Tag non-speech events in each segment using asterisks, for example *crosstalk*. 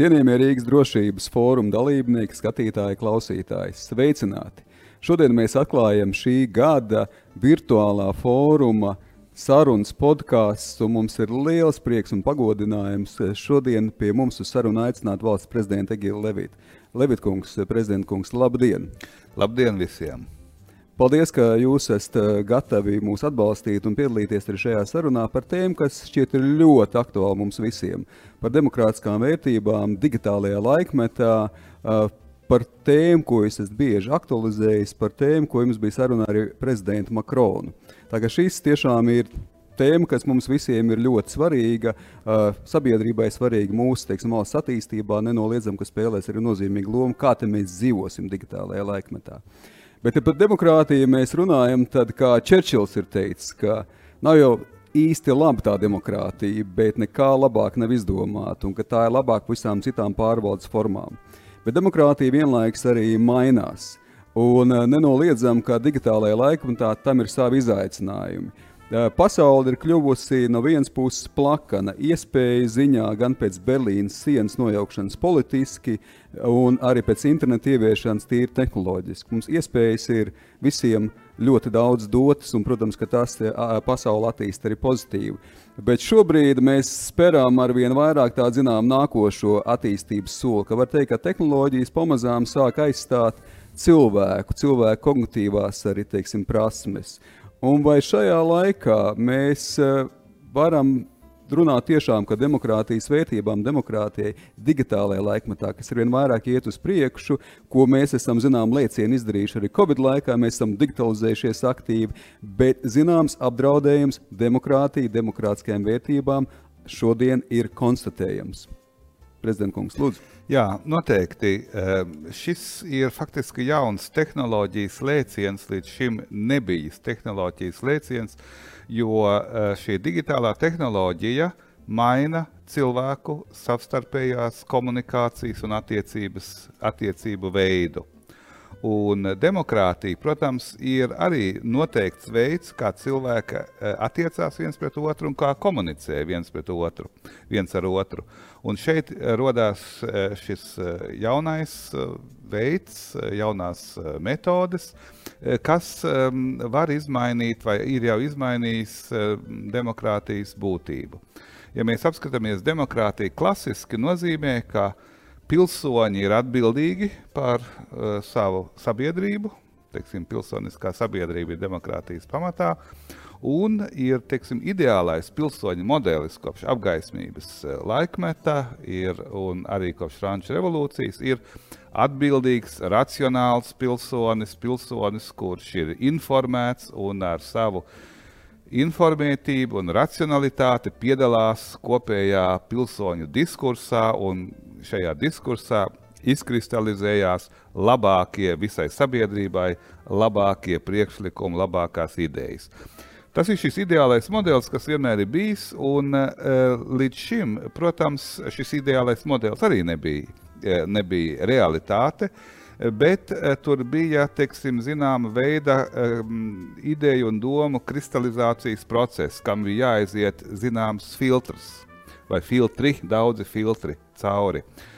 Cienījamie Rīgas drošības fóruma dalībnieki, skatītāji, klausītāji, sveicināti! Šodien mēs atklājam šī gada virtuālā fóruma sarunas podkāsts, un mums ir liels prieks un pagodinājums šodien pie mums uz sarunu aicināt valsts prezidentu Egilu Levitu. Levitkungs, prezidenta kungs, labdien! Labdien visiem! Paldies, ka jūs esat eh, gatavi mūs atbalstīt un piedalīties arī šajā sarunā par tēmu, kas šķiet ir ļoti aktuāla mums visiem. Par demokrātiskām vērtībām, digitālajā laikmetā, eh, par tēmu, ko es esmu bieži aktualizējis, par tēmu, ko jums bija saruna arī prezidentu Makronu. Tā kā šis tiešām ir tēma, kas mums visiem ir ļoti svarīga, uh, sabiedrībai svarīga mūsu teiksim, valsts attīstībā, nenoliedzam, ka spēlēs arī nozīmīgu lomu, kā mēs dzīvosim digitālajā laikmetā. Bet, ja par demokrātiju mēs runājam, tad, kā Čerčils ir teicis, ka nav jau īsti laba tā demokrātija, bet nekā labāk nav izdomāta, un ka tā ir labāka par visām citām pārvaldes formām. Bet demokrātija vienlaikus arī mainās. Un eh, nenoliedzam, ka digitālajā laikmetā tam ir savi izaicinājumi. Pasaule ir kļuvusi no vienas puses plakana, iespēja ziņā gan pēc Berlīnas sienas nojaukšanas politiski, un arī pēc interneta ieviešanas tīri tehnoloģiski. Mums iespējas ir visiem ļoti daudz dotas, un, protams, ka tas pasauli attīsta arī pozitīvi. Bet šobrīd mēs speram ar vien vairāk tādu zinām nākošo attīstības soli, ka var teikt, ka tehnoloģijas pamazām sāk aizstāt cilvēku, cilvēku kognitīvās arī, teiksim, prasmes. Un vai šajā laikā mēs eh, varam runāt tiešām par demokrātijas vērtībām, demokrātijai, digitālajā laikmetā, kas ar vien vairāk iet uz priekšu, ko mēs esam, zinām, lēcienu izdarījuši arī Covid laikā, mēs esam digitalizējušies aktīvi, bet zināms apdraudējums demokrātijai, demokrātiskajām vērtībām šodien ir konstatējams. Prezidents Kungs, lūdzu. Jā, noteikti. Šis ir faktiski jauns tehnoloģijas lēciens, līdz šim nebijis tehnoloģijas lēciens, jo eh, šī digitālā tehnoloģija maina cilvēku savstarpējās komunikācijas un attiecību veidu. Un demokrātija, protams, ir arī noteikts veids, kā cilvēki eh, attiecās viens pret otru un kā komunicē viens pret otru, viens ar otru. Un šeit eh, radās eh, šis jaunais veids, jaunās metodes, kas ehm, var izmainīt vai ir jau izmainījis demokrātijas būtību. Ja mēs apskatāmies demokrātiju klasiski, nozīmē, ka pilsoņi ir atbildīgi par savu sabiedrību. Teiksim, pilsoniskā sabiedrība ir demokrātijas pamatā. Un ir teiksim, ideālais pilsoņu modelis kopš apgaismības uh, laikmeta, ir, un arī kopš Frančijas revolūcijas, ir atbildīgs, racionāls pilsonis, pilsonis, kurš ir informēts un ar savu informētību un racionalitāti piedalās kopējā pilsoņu diskursā un šajā diskursā izkristalizējās labākie visai sabiedrībai, labākie priekšlikumi, labākās idejas. Tas ir šis ideālais modelis, kas vienmēr ir bijis, un uh, līdz šim, protams, šis ideālais modelis arī nebija, uh, nebija realitāte, bet uh, tur bija, teiksim, zināma veida um, ideju un domu kristalizācijas process, kam bija jāaiziet zināms filtrs vai filtri, daudzi filtri cauri. E,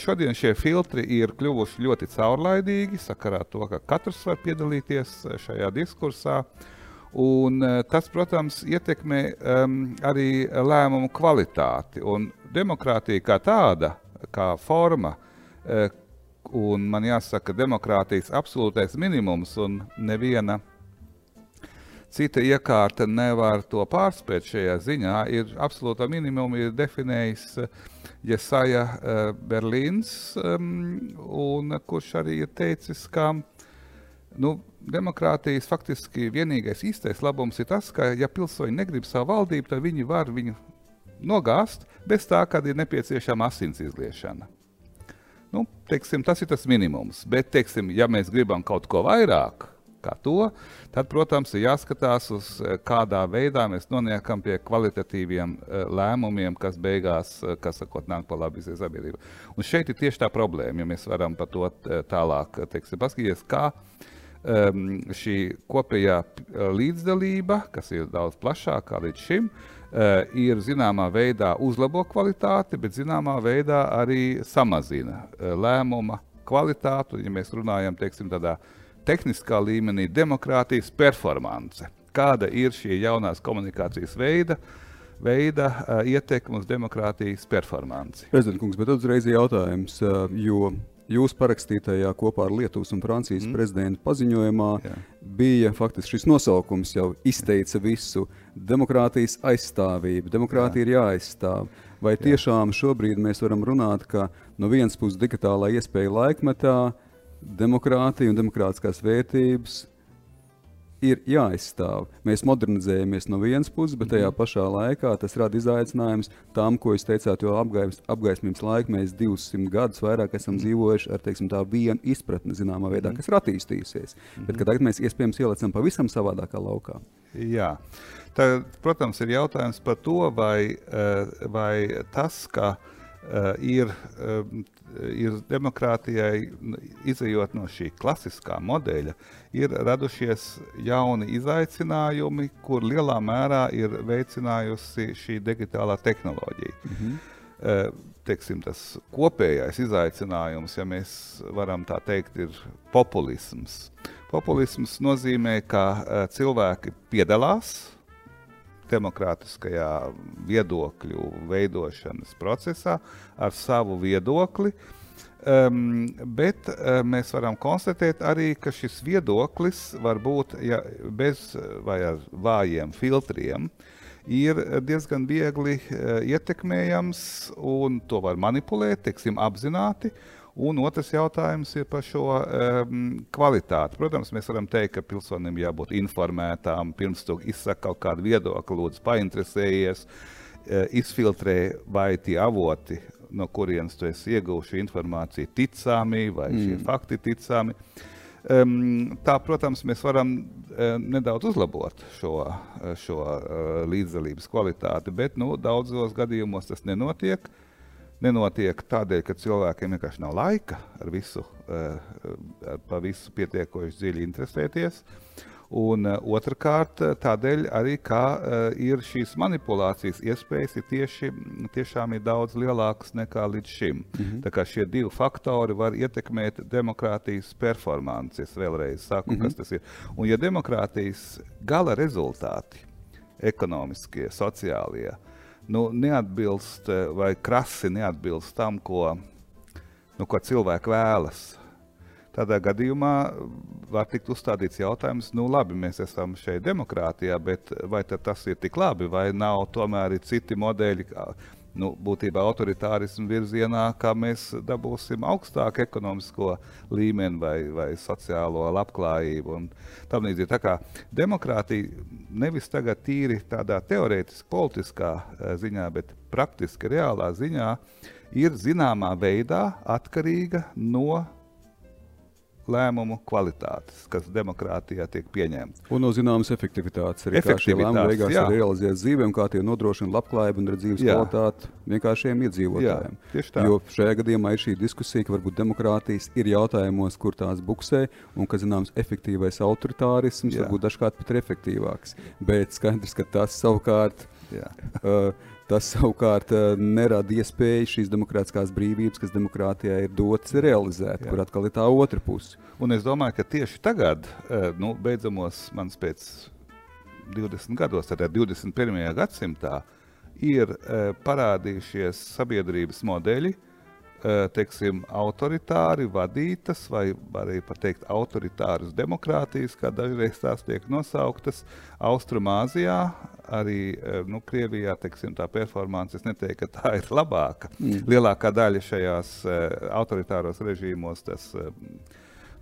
šodien šie filtri ir kļuvuši ļoti caurlaidīgi, sakarā ar to, ka katrs var piedalīties e, šajā diskursā. Un e, tas, protams, ietekmē um, arī lēmumu kvalitāti. Un demokrātija kā tāda, kā forma, un man jāsaka, demokrātijas absolūtais minimums un neviena cita iekārta nevar to pārspēt šajā ziņā, ir absolūta minimuma, ir definējis uh, Jesaja uh, Berlīns, um, kurš arī ir teicis, ka nu, demokrātijas faktiski vienīgais īstais labums ir tas, ka, ja pilsoņi negrib savu valdību, tad viņi var viņu nogāzt bez tā, kad ir nepieciešama asins izliešana. Nu, teiksim, tas ir tas minimums. Bet, teiksim, ja mēs gribam kaut ko vairāk, kā to, tad, protams, ir jāskatās uz eh, kādā veidā mēs nonākam pie kvalitatīviem eh, lēmumiem, kas beigās, eh, kas sakot, nāk par labu visai sabiedrībai. Un šeit ir tieši tā problēma, ja mēs varam par to tālāk teiksim, paskatīties, kā um, šī kopējā līdzdalība, kas ir daudz plašākā līdz šim, uh, ir zināmā veidā uzlabo kvalitāti, bet zināmā veidā arī samazina uh, lēmuma kvalitāti. Ja mēs runājam teiksim, tādā tehniskā līmenī, demokrātijas performance, kāda ir šī jaunās komunikācijas veida, veida uh, ietekme uz demokrātijas performanci. Prezidents kungs, bet uzreiz jautājums, uh, jo Jūsu parakstītajā kopā ar Lietuvas un Francijas mm. prezidentu paziņojumā Jā. bija faktiski šis nosaukums jau izteica visu - demokrātijas aizstāvība. Demokrātija Jā. ir jāaizstāv. Vai Jā. tiešām šobrīd mēs varam runāt, ka no vienas puses digitālā iespēja laikmetā demokrātija un demokrātiskās vērtības ir jāizstāv. Mēs modernizējamies no vienas puses, bet tajā mhm. pašā laikā tas rada izaicinājumus tam, ko jūs teicāt, jo apgais, apgaismības laikā mēs 200 gadus vairāk esam mm. dzīvojuši ar teiksim, vienu izpratni, zināmā veidā, mm. kas ir attīstījusies. Bet tagad mēs iespējams ielicam pavisam savādākā laukā. Jā. Tad, protams, ir jautājums par to, vai, eh, vai tas, ka uh, ir uh, ir demokrātijai, izējot no šī klasiskā modeļa, ir radušies jauni izaicinājumi, kur lielā mērā ir veicinājusi šī digitālā tehnoloģija. Mm -hmm. Teiksim, tas kopējais izaicinājums, ja mēs varam tā teikt, ir populisms. Populisms nozīmē, ka cilvēki piedalās demokrātiskajā viedokļu veidošanas procesā ar savu viedokli. Um, bet uh, mēs varam konstatēt arī, ka šis viedoklis var būt ja, bez vai ar vājiem filtriem. Ir diezgan viegli uh, ietekmējams, un to var manipulēt, teiksim, apzināti. Un otrs jautājums ir par šo um, kvalitāti. Protams, mēs varam teikt, ka pilsonim jābūt informētām, pirms tu izsaka kaut kādu viedokli, lūdzu, painteresējies, uh, izfiltrē, vai tie avoti, no kurienes tu esi ieguvuši informāciju, ticami vai mm. šie fakti ticami. Um, tā, protams, mēs varam uh, nedaudz uzlabot šo, šo uh, līdzdalības kvalitāti, bet nu, daudzos gadījumos tas nenotiek. Uh, nenotiek tādēļ, ka cilvēkiem vienkārši nav laika ar visu, uh, par visu pietiekoši dziļi interesēties. Un uh, otrkārt, tādēļ arī, uh, ir šīs manipulācijas iespējas ir tieši, tiešām ir daudz lielākas nekā līdz šim. Mm -hmm. Tā kā šie divi faktori var ietekmēt demokrātijas performanci. Es vēlreiz saku, mm -hmm. kas tas ir. Un ja demokrātijas gala rezultāti, ekonomiskie, sociālie, nu, neatbilst eh, vai krasi neatbilst tam, ko, nu, ko cilvēki vēlas. Tādā gadījumā var tikt uzstādīts jautājums, nu labi, mēs esam šeit demokrātijā, bet vai tas ir tik labi, vai nav tomēr citi modeļi, nu, būtībā autoritārismu virzienā, kā mēs dabūsim augstāku ekonomisko līmeni vai, vai sociālo labklājību. Tā līdzīgi tā kā demokrātija nevis tagad tīri tādā teorētiski politiskā eh, ziņā, bet praktiski reālā ziņā ir zināmā veidā atkarīga no lēmumu kvalitātes, kas demokrātijā tiek pieņemta. Un no zināmas efektivitātes arī lēmumi beigās jā. ir realizēti dzīvē un kā tie nodrošina labklājību un dzīves jā. kvalitāti vienkāršiem iedzīvotājiem. Jā, tieši tā. Jo šajā gadījumā ir šī diskusija, ka varbūt demokrātijas ir jautājumos, kur tās buksē un ka zināms efektīvais autoritārisms jā. varbūt dažkārt pat ir efektīvāks. Bet skaidrs, ka tas savukārt. Jā. Uh, Tas savukārt eh, nerada iespēju šīs demokrātiskās brīvības, kas demokrātijā ir dotas, realizēt, Jā. kur atkal ir tā otra puse. Un es domāju, ka tieši tagad, eh, nu, beidzamos manas pēc 20 gados, tad 21. gadsimtā, ir eh, parādījušies sabiedrības modeļi, teiksim, autoritāri vadītas, vai arī pat teikt, autoritāras demokrātijas, kā dažreiz tās tiek nosauktas, Austrumāzijā, arī nu, Krievijā, teiksim, tā performance, es neteiktu, ka tā ir labāka. Mm. Lielākā daļa šajās autoritāros režīmos tas.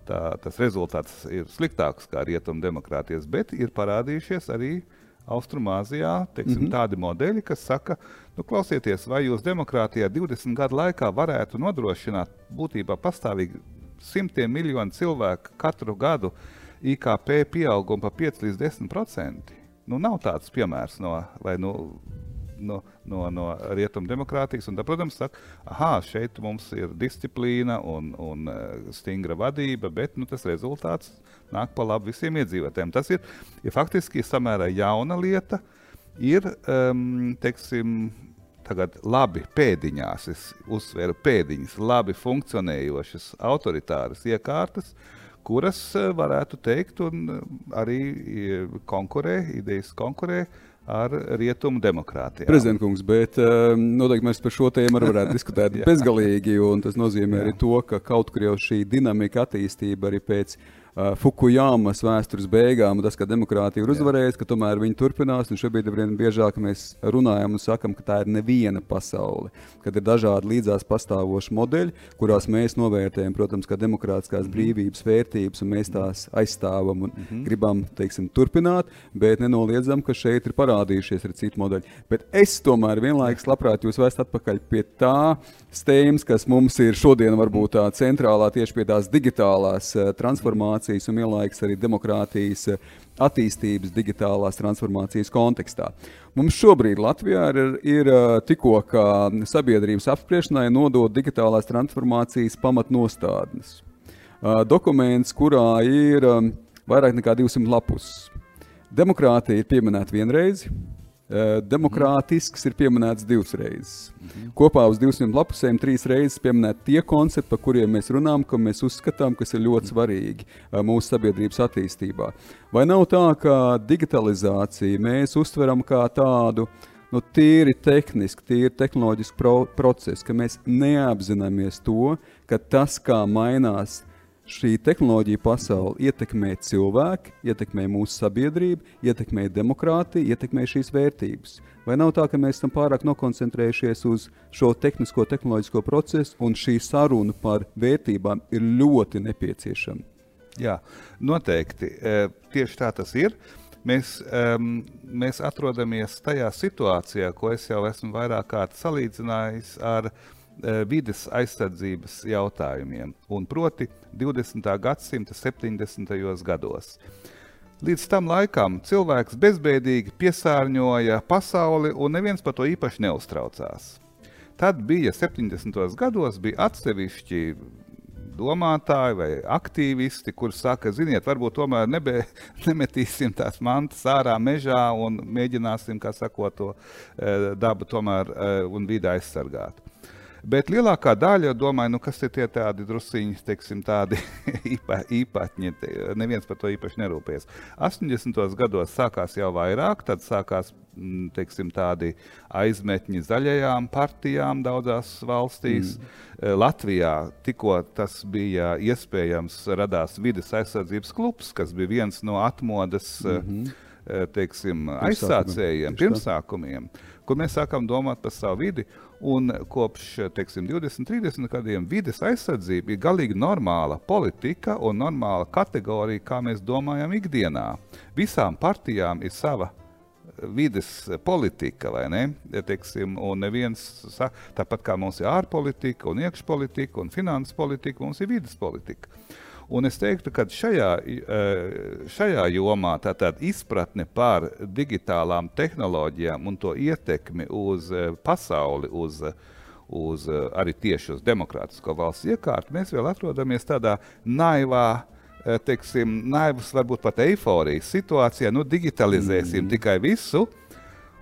Tā, tas rezultāts ir sliktāks kā rietumu demokrātijas, bet ir parādījušies arī Austrumāzijā teiksim, mm -hmm. tādi modeļi, kas saka, nu, klausieties, vai jūs demokrātijā 20 gadu laikā varētu nodrošināt būtībā pastāvīgi simtiem miljonu cilvēku katru gadu IKP pieaugumu pa 5 līdz 10 procenti. Nu, nav tāds piemērs no, vai, nu, no, no, no rietumu demokrātijas. Un, tad, protams, saka, ah, šeit mums ir disciplīna un, un uh, stingra vadība, bet nu, tas rezultāts nāk pa labu visiem iedzīvotājiem. Tas ir, ir faktiski samērā jauna lieta. Ir, um, teiksim, tagad labi pēdiņās, es uzsveru pēdiņas, labi funkcionējošas autoritāras iekārtas, kuras varētu teikt, un arī konkurē, idejas konkurē ar rietumu demokrātiju. Prezidentkungs, bet noteikti mēs par šo tēmu arī varētu diskutēt *laughs* bezgalīgi. Tas nozīmē Jā. arī to, ka kaut kur jau šī dinamika, attīstība arī pēc Fukujamas vēstures beigām, tas, ka demokrātija ir uzvarējusi, ka tomēr viņi turpinās. Šobrīd ar vien biežāk mēs runājam un sakam, ka tā ir neviena pasaule, kad ir dažādi līdzās pastāvoši modeļi, kurās mēs novērtējam, protams, kā demokrātiskās mhm. brīvības vērtības, un mēs tās aizstāvam un mm -hmm. gribam, teiksim, turpināt, bet nenoliedzam, ka šeit ir parādījušies arī citi modeļi. Bet es tomēr vienlaikus labprāt jūs vēstu atpakaļ pie tā stēmas, kas mums ir šodien varbūt tā centrālā tieši pie tās digitālās uh, transformācijas transformācijas un vienlaikus arī demokrātijas eh, attīstības, digitālās transformācijas kontekstā. Mums šobrīd Latvijā ir, ir eh, tikko sabiedrības apspriešanai nodot digitālās transformācijas pamatnostādnes. Eh, dokuments, kurā ir vairāk nekā 200 lapus. Demokrātija ir pieminēta vienreiz, demokrātisks ir pieminēts divas reizes. Mhm. Kopā uz 200 lapusēm trīs reizes pieminēti tie koncepti, par kuriem mēs runājam, ka mēs uzskatām, kas ir ļoti svarīgi eh, mūsu sabiedrības attīstībā. Vai nav tā, ka digitalizāciju mēs uztveram kā tādu nu, tīri tehnisku, tīri tehnoloģisku pro procesu, ka mēs neapzināmies to, ka tas, kā mainās šī tehnoloģija pasaule ietekmē cilvēku, ietekmē mūsu sabiedrību, ietekmē demokrātiju, ietekmē šīs vērtības. Vai nav tā, ka mēs esam pārāk nokoncentrējušies uz šo tehnisko, tehnoloģisko procesu, un šī saruna par vērtībām ir ļoti nepieciešama? Jā, noteikti. E, tieši tā tas ir. Mēs, um, mēs atrodamies tajā situācijā, ko es jau esmu vairāk kārt salīdzinājis ar uh, vides aizsardzības jautājumiem, un proti 20. gadsimta 70. gados. Līdz tam laikam cilvēks bezbēdīgi piesārņoja pasauli, un neviens par to īpaši neuztraucās. Tad bija 70. gados, bija atsevišķi domātāji vai aktīvisti, kuriem saka, ziniet, varbūt tomēr nebē, *laughs* nemetīsim tās mantas ārā mežā un mēģināsim, kā sakot, to e, dabu tomēr e, un vidi aizsargāt. Bet lielākā daļa domāju, nu, kas ir tie tādi drusciņi, teiksim, tādi *laughs* īpa, īpatņi. Neviens par to īpaši nerūpēs. 80. gados sākās jau vairāk, tad sākās mm, teiksim, tādi aizmetņi zaļajām partijām daudzās valstīs. Mm. Eh, Latvijā tikko tas bija iespējams, radās vides aizsardzības klubs, kas bija viens no atmodas mm -hmm. teiksim, aizsācējiem, pirmsākumiem, kur mēs sākam domāt par savu vidi. Un kopš teiksim, 20, 30 gadiem vides aizsardzība ir galīgi normāla politika un normāla kategorija, kā mēs domājam ikdienā. Visām partijām ir sava vides politika, vai ne? Teiksim, un neviens, tāpat kā mums ir ārpolitika, un iekšpolitika, un finanses politika, mums ir vides politika. Un es teiktu, ka šajā, eh, šajā jomā tātad izpratne par digitālām tehnoloģijām un to ietekmi uz eh, pasauli, uz, uz eh, arī tieši uz demokrātisko valsts iekārtu, mēs vēl atrodamies tādā naivā, teiksim, naivas, varbūt pat eifórijas situācijā. Nu, digitalizēsim mm. tikai visu.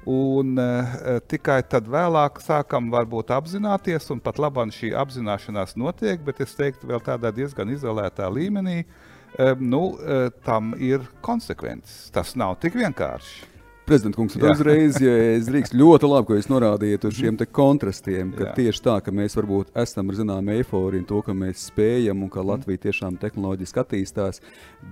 Un uh, tikai tad vēlāk sākam varbūt apzināties, un pat labāk šī apzināšanās notiek, bet es teiktu, vēl tādā diezgan izolētā līmenī, uh, nu, uh, tam ir konsekvences. Tas nav tik vienkārši. Prezidents kungs, uzreiz, ja es drīkstu, ļoti labi, ka jūs norādījāt uz šiem kontrastiem, ka Jā. tieši tā, ka mēs varbūt esam ar zināmu eifóriju, to, ka mēs spējam un ka mhm. Latvija tiešām tehnoloģiski attīstās,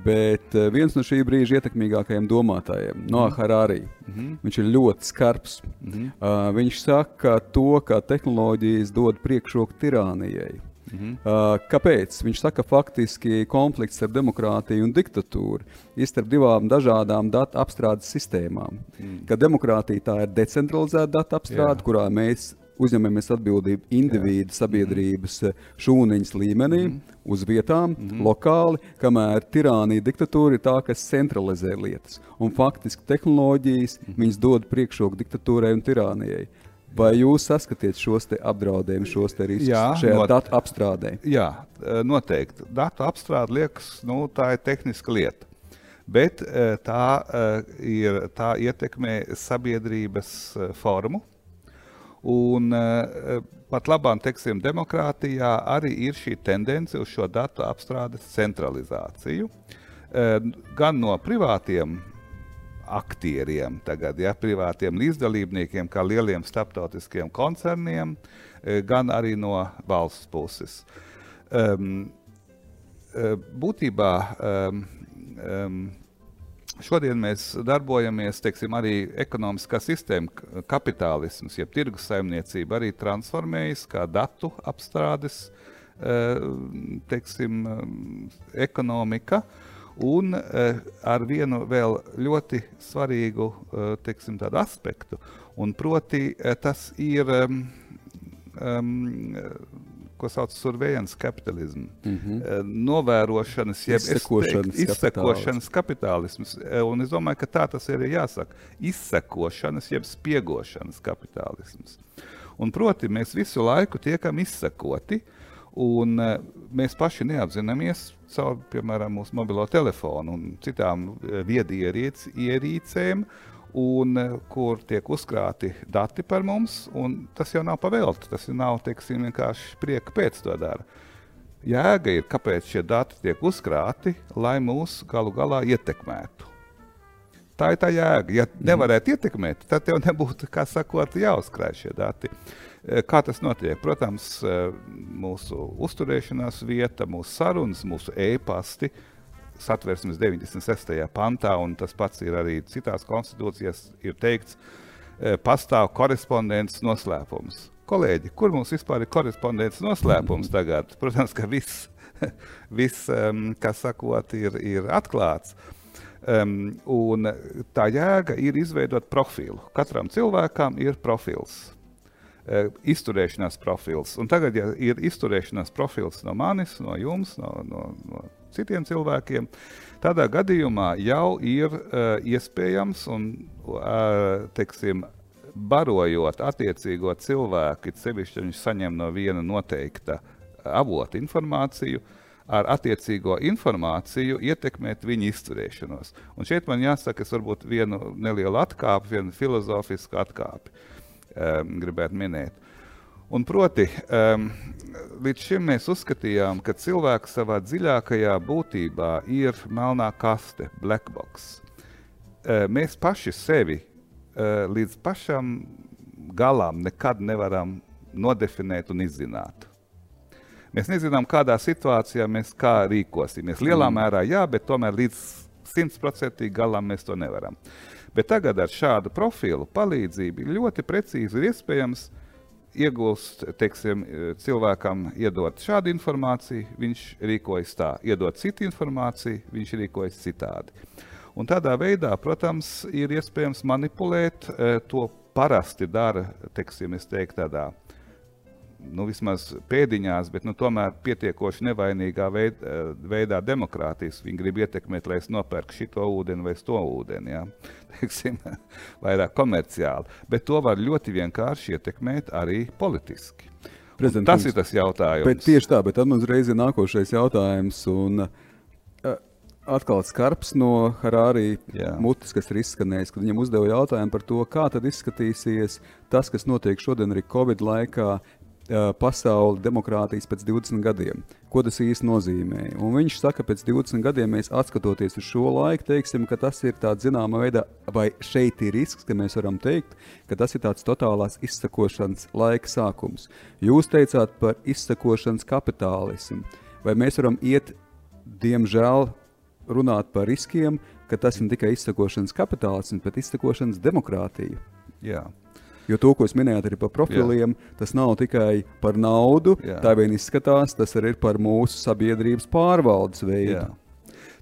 bet eh, viens no šī brīža ietekmīgākajiem domātājiem, Noah Harari, mm -hmm. viņš ir ļoti skarbs. Mm -hmm. uh, viņš saka to, ka tehnoloģijas dod priekšroku tirānijai. Mhm. Uh, kāpēc? Viņš saka, ka faktiski konflikts ar demokrātiju un diktatūru ir starp divām dažādām datu apstrādes sistēmām. Mhm. Ka demokrātija tā ir decentralizēta datu apstrāde, Jā. kurā mēs uzņemamies atbildību individu, sabiedrības mm. šūniņas līmenī, mm. uz vietām, mm. lokāli, kamēr tirānija, diktatūra ir tā, kas centralizē lietas. Un faktiski tehnoloģijas mm. dod priekšroku diktatūrai un tirānijai. Vai jūs saskatiet šos apdraudējumus, šos riskus Jā, šajā not- datu apstrādē? Jā, eh, noteikti. Datu apstrāde liekas, nu, tā ir tehniska lieta. Bet eh, tā, eh, ir, tā ietekmē sabiedrības formu. Un pat labāk, teiksim, demokrātijā arī ir šī tendence uz šo datu apstrādes centralizāciju. Gan no privātiem aktieriem, tagad, ja, privātiem līdzdalībniekiem, kā lieliem starptautiskiem koncerniem, eh, gan arī no valsts puses. Um, būtībā um, um, šodien mēs darbojamies, teiksim, arī ekonomiskā sistēma, kapitālisms, jeb tirgus saimniecība arī transformējas kā datu apstrādes, eh, teiksim, ekonomika. Un uh, ar vienu vēl ļoti svarīgu uh, teiksim, aspektu, un proti, uh, tas ir um, ko sauc par surveillance capitalism. Mm -hmm. Novērošanas, jeb Izsekošanas izsekošanas kapitālisms. Un es domāju, ka tā tas arī ir jāsaka. Izsekošanas, jeb spiegošanas kapitālisms. Un proti, mēs visu laiku tiekam izsekoti, un e, mēs paši neapzināmies caur, piemēram, mūsu mobilo telefonu un citām e, viedierīcēm, un eh, kur tiek uzkrāti dati par mums, un tas jau nav pavēlti. Tas jau nav teiksim, vienkārši prieka pēc to dara. Jēga ir, kāpēc šie dati tiek uzkrāti, lai mūs galu galā ietekmētu. Tā ir tā jēga. Ja nevarētu ietekmēt, tad jau nebūtu, kā sakot, jāuzkrāj šie dati. Eh, Kā tas notiek? Protams, eh, mūsu uzturēšanās vieta, mūsu sarunas, mūsu e-pasti, satversmes 96. pantā, un tas pats ir arī citās konstitūcijās, ir teikts, eh, pastāv korespondences noslēpums. Kolēģi, kur mums vispār ir korespondences noslēpums tagad? *laughs* Protams, ka viss, *laughs* viss um, kā sakot, ir, ir atklāts. Um, un tā jēga ir izveidot profilu. Katram cilvēkam ir profils, izturēšanās profils. Un tagad, ja ir izturēšanās profils no manis, no jums, no, no, no citiem cilvēkiem, tādā gadījumā jau ir uh, iespējams un, uh, teiksim, barojot attiecīgo cilvēku, sevišķi, viņš saņem no viena noteikta avota informāciju, ar attiecīgo informāciju ietekmēt viņa izturēšanos. Un šeit man jāsaka, es varbūt vienu nelielu atkāpi, vienu filozofisku atkāpi um, gribētu minēt. Un proti, um, līdz šim mēs uzskatījām, ka cilvēks savā dziļākajā būtībā ir melnā kaste, black box. Uh, mēs paši sevi uh, līdz pašam galam nekad nevaram nodefinēt un izzināt. Mēs nezinām, kādā situācijā mēs kā rīkosimies. Lielā mm. mērā jā, bet tomēr līdz simtprocentīgi galam mēs to nevaram. Bet tagad ar šādu profilu palīdzību ļoti precīzi ir iespējams iegūst, teiksim, cilvēkam iedot šādu informāciju, viņš rīkojas tā, iedot citu informāciju, viņš rīkojas citādi. Un tādā veidā, protams, ir iespējams manipulēt, eh, to parasti dara, teiksim, es teiktu tādā nu, vismaz pēdiņās, bet nu, tomēr pietiekoši nevainīgā veid, eh, veidā demokrātijas. Viņi grib ietekmēt, lai es nopērku šo ūdeni vai to ūdeni. Jā. *laughs* Teiksim, vairāk komerciāli. Bet to var ļoti vienkārši ietekmēt arī politiski. Un tas ir tas jautājums. Bet tieši tā, bet tad mums reiz ir nākošais jautājums. Un, uh, atkal skarbs no Harārī mutes, kas ir izskanējis, kad viņam uzdeva jautājumu par to, kā tad izskatīsies tas, kas notiek šodien arī Covid laikā, pasauli demokrātijas pēc 20 gadiem. Ko tas īsti nozīmē? Un viņš saka, ka pēc 20 gadiem mēs atskatoties uz šo laiku, teiksim, ka tas ir tāds zināmā veidā, vai šeit ir risks, ka mēs varam teikt, ka tas ir tāds totālās izsakošanas laika sākums. Jūs teicāt par izsakošanas kapitālismu. Vai mēs varam iet, diemžēl, runāt par riskiem, ka tas ir tikai izsakošanas kapitālisms, bet izsakošanas demokrātija? Jā. Jo to, ko jūs minējāt arī par profiliem, Jā. tas nav tikai par naudu. Jā. Tā vien izskatās, tas arī ir par mūsu sabiedrības pārvaldes veidu. Jā.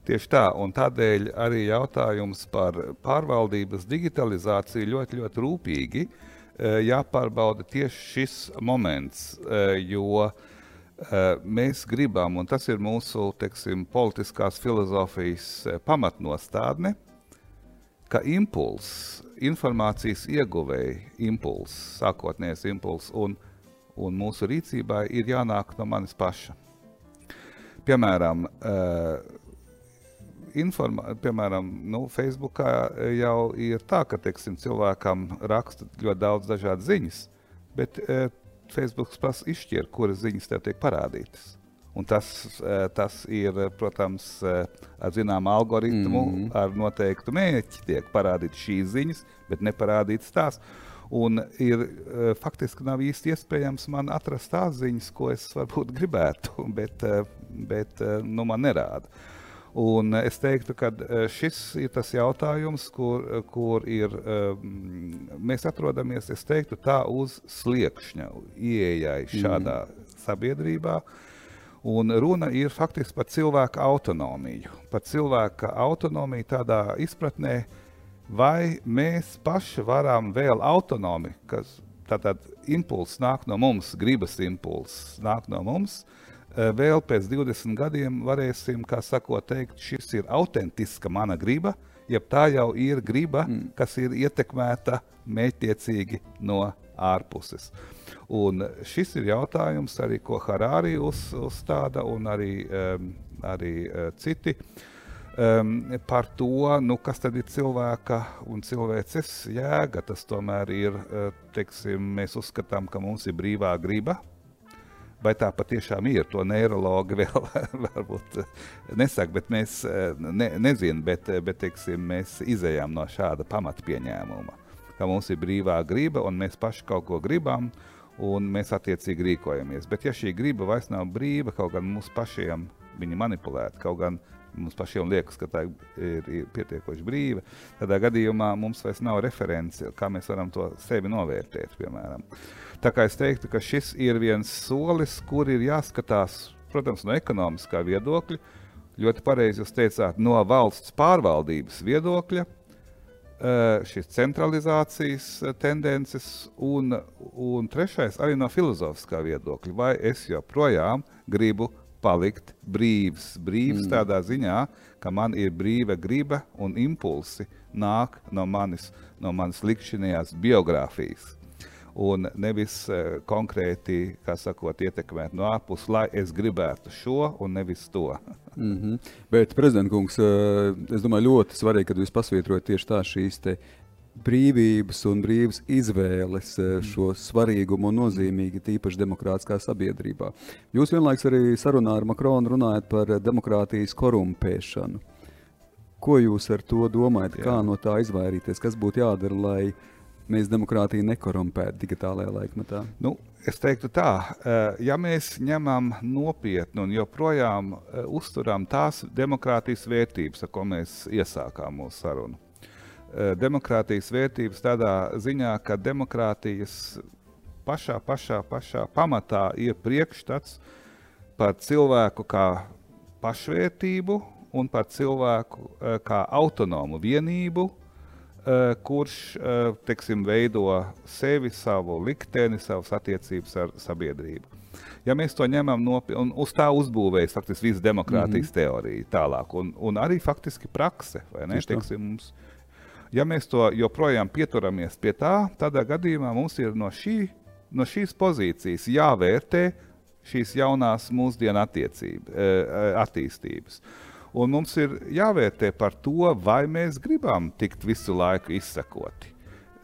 Tieši tā, un tādēļ arī jautājums par pārvaldības digitalizāciju ļoti, ļoti rūpīgi eh, jāpārbauda tieši šis moments, eh, jo eh, mēs gribam, un tas ir mūsu teksim, politiskās filozofijas pamatnostādne, ka impulss informācijas ieguvēja impulss, sākotnējais impulss, un, un mūsu rīcībā ir jānāk no manis paša. Piemēram, informā, piemēram nu, Facebookā jau ir tā, ka teiksim, cilvēkam raksta ļoti daudz dažādas ziņas, bet Facebook prasa izšķirt, kuras ziņas tev tiek parādītas. Un tas, tas ir, protams, ar zināmu algoritmu, mm -hmm. ar noteiktu mērķi tiek parādītas šīs ziņas, bet neparādītas tās. Un ir faktiski nav īsti iespējams man atrast tās ziņas, ko es varbūt gribētu, *laughs* bet, bet nu, man nerāda. Un es teiktu, ka šis ir tas jautājums, kur, kur ir, mēs atrodamies, es teiktu, tā uz sliekšņa ieejai šādā mm. sabiedrībā. Uh, Un runa ir faktiski par cilvēka autonomiju. Par cilvēka autonomiju tādā izpratnē, vai mēs paši varam vēl autonomi, kas tātad impulss nāk no mums, gribas impulss nāk no mums, eh, vēl pēc 20 gadiem varēsim, kā sakot, teikt, šis ir autentiska mana griba, jeb tā jau ir griba, mm. kas ir ietekmēta mētiecīgi no ārpuses. Un šis ir jautājums arī, ko Harārī uz, uzstāda un arī, um, arī uh, citi. Um, par to, nu, kas tad ir cilvēka un cilvēces jēga. Tas tomēr ir, uh, teiksim, mēs uzskatām, ka mums ir brīvā griba, vai tā patiešām ir. To neiroloģi *laughs* vēl varbūt nesaka, bet mēs ne, nezinām, bet, bet teiksim, mēs izējām no šāda pamatpieņēmuma ka mums ir brīvā griba un mēs paši kaut ko gribam, un mēs attiecīgi rīkojamies. Bet, ja šī griba vairs nav brīva, kaut gan mums pašiem viņa manipulēta, kaut gan mums pašiem liekas, ka tā ir, ir pietiekoši brīva, tādā gadījumā mums vairs nav referenci, kā mēs varam to sevi novērtēt. Piemēram. Tā kā es teiktu, ka šis ir viens solis, kur ir jāskatās, protams, no ekonomiskā viedokļa. Ļoti pareizi jūs teicāt, no valsts pārvaldības viedokļa šīs centralizācijas eh, tendences, un, un trešais arī no filozofiskā viedokļa. Vai es joprojām gribu palikt brīvs? Brīvs mm. tādā ziņā, ka man ir brīva griba un impulsi nāk no manis, no manis likšķinējās biogrāfijas un nevis uh, konkrēti, kā sakot, ietekmēt no ārpuses, lai es gribētu šo un nevis to. *laughs* mm -hmm. Bet, prezident kungs, uh, es domāju, ļoti svarīgi, ka jūs pasvītrojat tieši tā šīs brīvības un brīvas izvēles uh, šo svarīgumu un nozīmīgi, tīpaši demokrātiskā sabiedrībā. Jūs vienlaiks arī sarunā ar Makronu runājat par demokrātijas korumpēšanu. Ko jūs ar to domājat? Jā. Kā no tā izvairīties? Kas būtu jādara, lai mēs demokrātiju nekorumpētu digitālajā laikmetā? Nu, es teiktu tā, eh, ja mēs ņemam nopietni un joprojām eh, uzturam tās demokrātijas vērtības, ar ko mēs iesākām mūsu sarunu. Eh, demokrātijas vērtības tādā ziņā, ka demokrātijas pašā, pašā, pašā pamatā ir priekšstats par cilvēku kā pašvērtību un par cilvēku kā autonomu vienību, kurš eh, teksim, veido sevi, savu likteni, savas attiecības ar sabiedrību. Ja mēs to ņemam nopietni, un uz tā uzbūvējas faktiski visa demokrātijas mm -hmm. teorija tālāk, un, un arī faktiski prakse, vai ne? Teiksim, mums, ja mēs to joprojām pieturamies pie tā, tādā gadījumā mums ir no, šī, no šīs pozīcijas jāvērtē šīs jaunās mūsdienu eh, attīstības. Un mums ir jāvērtē par to, vai mēs gribam tikt visu laiku izsekoti.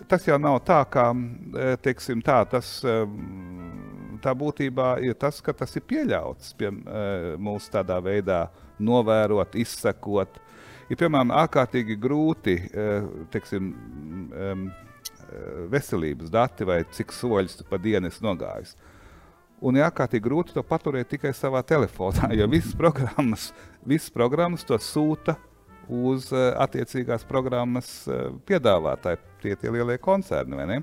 Tas jau nav tā, kā e, teiksim, tā, tas, e, tā būtībā ir tas, ka tas ir pieļauts pie e, mums tādā veidā novērot, izsekot. Ir piemēram ārkārtīgi grūti teiksim, veselības dati vai cik soļus pa dienu esi nogājis. Un ir ārkārtīgi grūti to paturēt tikai savā telefonā, *laughs* jo visas programmas, visas programmas to sūta uz uh, attiecīgās programmas uh, piedāvātāju, tie tie lielie koncerni.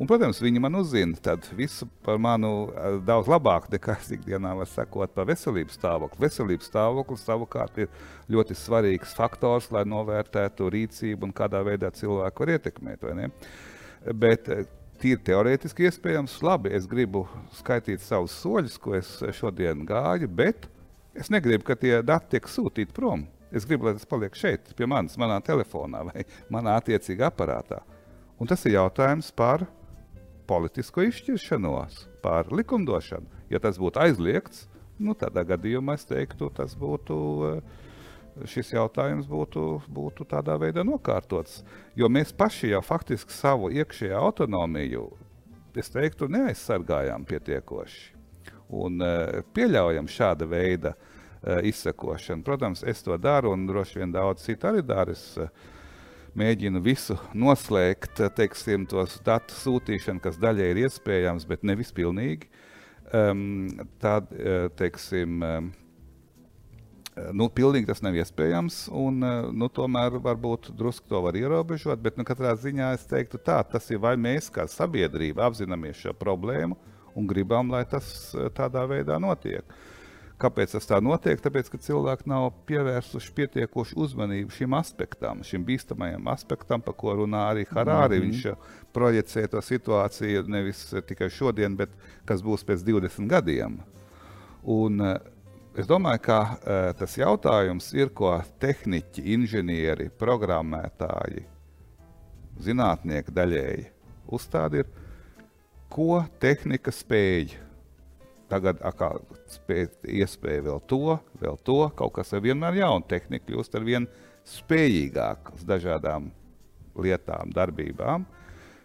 Un, protams, viņi man uzzina visu par manu uh, daudz labāk nekā es ikdienā varu sekot par veselības stāvokli. Veselības stāvoklis savukārt ir ļoti svarīgs faktors, lai novērtētu rīcību un kādā veidā cilvēku var ietekmēt. Bet tīri teorētiski iespējams, labi, es gribu skaitīt savus soļus, ko es šodien gāju, bet es negribu, ka tie dati tiek sūtīti prom. Es gribu, lai tas paliek šeit, pie manis, manā telefonā *laughs* vai manā attiecīgā aparātā. Un tas ir jautājums par politisko izšķiršanos, par likumdošanu. Ja tas būtu aizliegts, nu, tādā gadījumā es teiktu, tas būtu. Šis jautājums būtu, būtu tādā veidā nokārtots. Jo mēs paši jau faktiski savu iekšējo autonomiju, es teiktu, neaizsargājām pietiekoši. Un uh, pieļaujam šāda veida uh, izsekošanu. Protams, es to daru, un droši vien daudz citu arī dara. Es uh, mēģinu visu noslēgt, teiksim, tos datu sūtīšanu, kas daļai ir iespējams, bet nevis pilnīgi um, tad, eh, teiksim, um, nu, pilnīgi tas nav iespējams, un eh, nu, tomēr varbūt drusku to var ierobežot, bet nu, katrā ziņā es teiktu tā, tas ir vai mēs kā sabiedrība apzināmies šo problēmu un gribam, lai tas tādā veidā notiek. Uh, Kāpēc tas tā notiek? Tāpēc, ka cilvēki nav pievērsuši pietiekošu uzmanību šim aspektam, šim bīstamajam aspektam, par ko runā arī Harāri. Mm -hmm. Viņš projicē to situāciju nevis tikai šodien, bet kas būs pēc 20 gadiem. Un, eh, es domāju, ka uh, tas jautājums ir, ko tehniķi, inženieri, programmētāji, zinātnieki daļēji uzstāda, ir, ko tehnika spēja Tagad atkal iespēja vēl to, vēl to. Kaut kas ir vienmēr jauna tehnika, kļūst ar vien spējīgāk uz dažādām lietām, darbībām.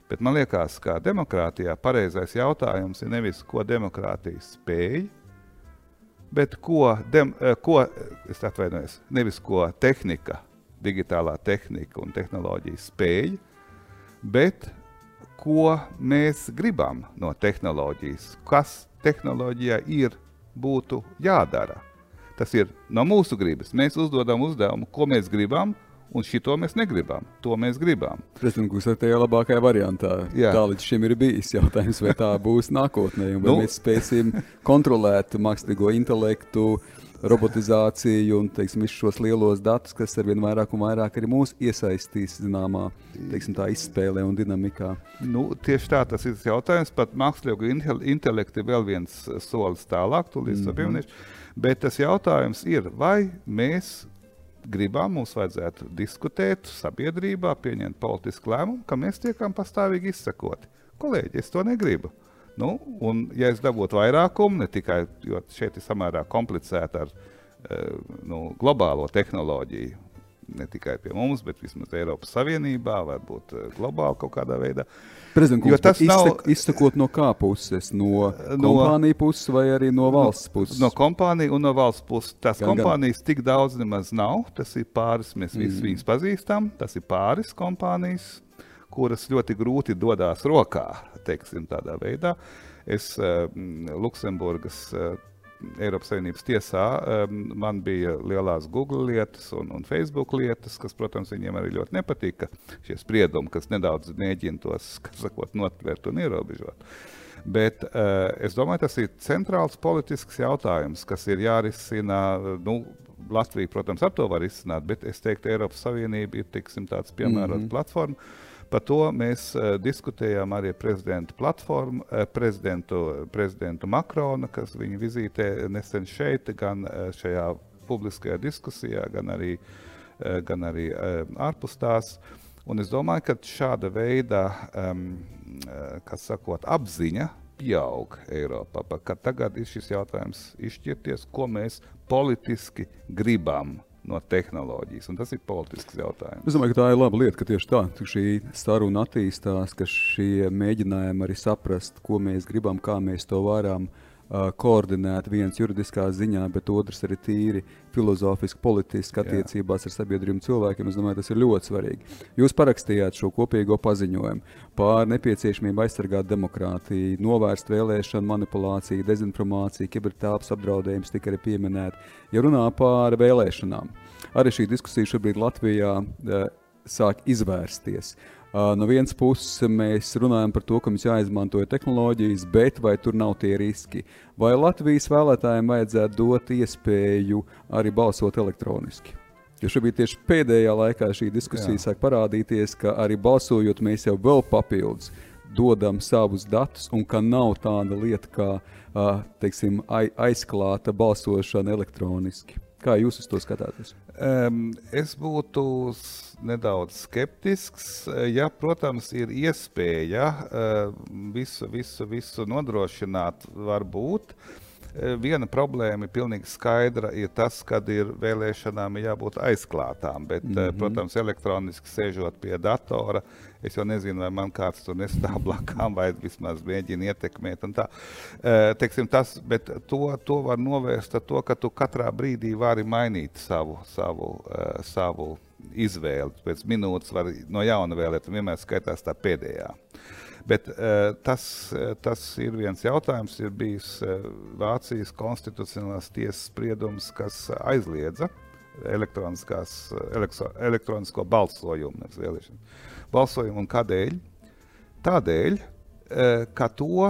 Bet man liekas, ka demokrātijā pareizais jautājums ir nevis, ko demokrātija spēj, bet ko, dem, eh, ko es atvainojos, nevis ko tehnika, digitālā tehnika un tehnoloģija spēj, bet ko mēs gribam no tehnoloģijas, kas tehnoloģijā ir būtu jādara. Tas ir no mūsu gribas. Mēs uzdodam uzdevumu, ko mēs gribam, un šito mēs negribam. To mēs gribam. Prezidents Kungs, tajā labākajā variantā. Jā. Tā līdz šim ir bijis jautājums, vai tā būs nākotnē, vai nu, mēs spēsim kontrolēt mākslīgo intelektu, robotizāciju un teiksim, visus šos lielos datus, kas ar vien vairāk un vairāk arī mūs iesaistīs zināmā teiksim, izspēlē un dinamikā. Nu, tieši tā tas ir jautājums. Pat mākslīgo intelektu ir vēl viens solis tālāk, tūlīt mm -hmm. pieminēšu. Bet tas jautājums ir, vai mēs gribam, mums vajadzētu diskutēt sabiedrībā, pieņemt politisku lēmumu, ka mēs tiekam pastāvīgi izsakoti. Kolēģi, es to negribu. Nu, un, ja es dabūtu vairākumu, ne tikai šeit ir samērā komplicēta ar uh, nu, globālo tehnoloģiju, ne tikai pie mums, bet vismaz Eiropas Savienībā, varbūt uh, globāli kaut kādā veidā. Prezidents, jo tas nav izsakot no kā puses? No, no kompāniju puses vai arī no valsts puses? No, no kompāniju un no valsts puses. Tās gan, kompānijas gan. tik daudz nemaz nav. Tas ir pāris, mēs mm. visi viņus pazīstam. Tas ir pāris kompānijas, kuras ļoti grūti dodas rokā, teiksim, tādā veidā. Es uh, Luksemburgas uh, Eiropas Savienības tiesā um, man bija lielās Google lietas un, un Facebook lietas, kas, protams, viņiem arī ļoti nepatika. Šie spriedumi, kas nedaudz mēģina tos *laughs* sakot, notvert un ierobežot. Bet es domāju, tas ir centrāls politisks jautājums, kas ir jārisina. Nu, Latvija, protams, ar to var izsnākt, bet es teiktu, Eiropas Savienība ir tiksim, tāds piemērots mm -hmm. platforma. Par to mēs uh, diskutējām arī prezidentu platformu, uh, prezidentu, prezidentu Makrona, kas viņa vizītē nesen šeit, gan uh, šajā publiskajā diskusijā, gan arī, gan arī ārpus tās. Un es domāju, ka šāda veida uh, sakot, apziņa pieaug Eiropā, ka tagad ir šis jautājums izšķirties, ko mēs politiski gribam no tehnoloģijas. Tas ir politisks jautājums. Es domāju, ka tā ir laba lieta, ka tieši tā šī saruna attīstās, ka šie mēģinājumi arī saprast, ko mēs gribam, kā mēs to varam uh, koordinēt. viens juridiskā ziņā, bet otrs arī tīri filozofiski, politiski attiecībās Jā. ar sabiedrību cilvēkiem. Es domāju, tas ir ļoti svarīgi. Jūs parakstījāt šo kopīgo paziņojumu par nepieciešamību aizsargāt demokrātiju, novērst vēlēšanu manipulāciju, dezinformāciju, kibertāps apdraudējums tika arī pieminēti. Ja runā par vēlēšanām, arī šī diskusija šobrīd Latvijā sāk izvērsties. Uh, no vienas puses mēs runājam par to, ka mums jāizmanto tehnoloģijas, bet vai tur nav tie riski? Vai Latvijas vēlētājiem vajadzētu dot iespēju arī balsot elektroniski? Jo šobrīd tieši pēdējā laikā šī diskusija Jā. sāk parādīties, ka arī balsojot mēs jau vēl papildus dodam savus datus, un ka nav tāda lieta kā teiksim, aizklāta balsošana elektroniski. Kā jūs uz to skatāties? Um, es būtu nedaudz skeptisks. Ja, protams, ir iespēja uh, visu, visu, visu nodrošināt, varbūt. Uh, viena problēma ir pilnīgi skaidra, ir tas, ka ir vēlēšanām jābūt aizklātām. Bet, mm -hmm. protams, elektroniski sēžot pie datora, es jau nezinu, vai man kāds tur nestāv blakām, vai vismaz mēģina ietekmēt. Teiksim, tas, bet to, to var novērst ar to, ka tu katrā brīdī vari mainīt savu, savu, savu izvēli. Pēc minūtes var no jauna vēlēt, un vienmēr skaitās tā pēdējā. Bet uh, tas, tas ir viens jautājums. Ir bijis uh, Vācijas konstitucionālās tiesas spriedums, kas aizliedza elektronisko balsojumu, balsojumu. Un kādēļ? Tādēļ, uh, ka to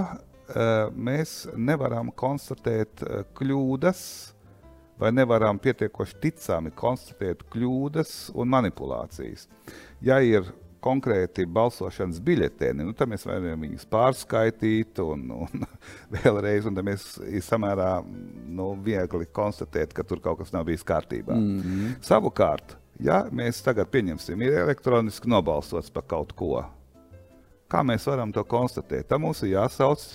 mēs nevaram konstatēt kļūdas vai nevaram pietiekoši ticami konstatēt kļūdas un manipulācijas. Ja ir konkrēti balsošanas biļeteni, nu, tad mēs varam viņus pārskaitīt un, un *laughs* vēlreiz, un tad mēs ir samērā nu, viegli konstatēt, ka tur kaut kas nav bijis kārtībā. Mm -hmm. Savukārt, ja mēs tagad pieņemsim, ir elektroniski nobalsots par kaut ko, kā mēs varam to konstatēt? Tam mums ir jāsauc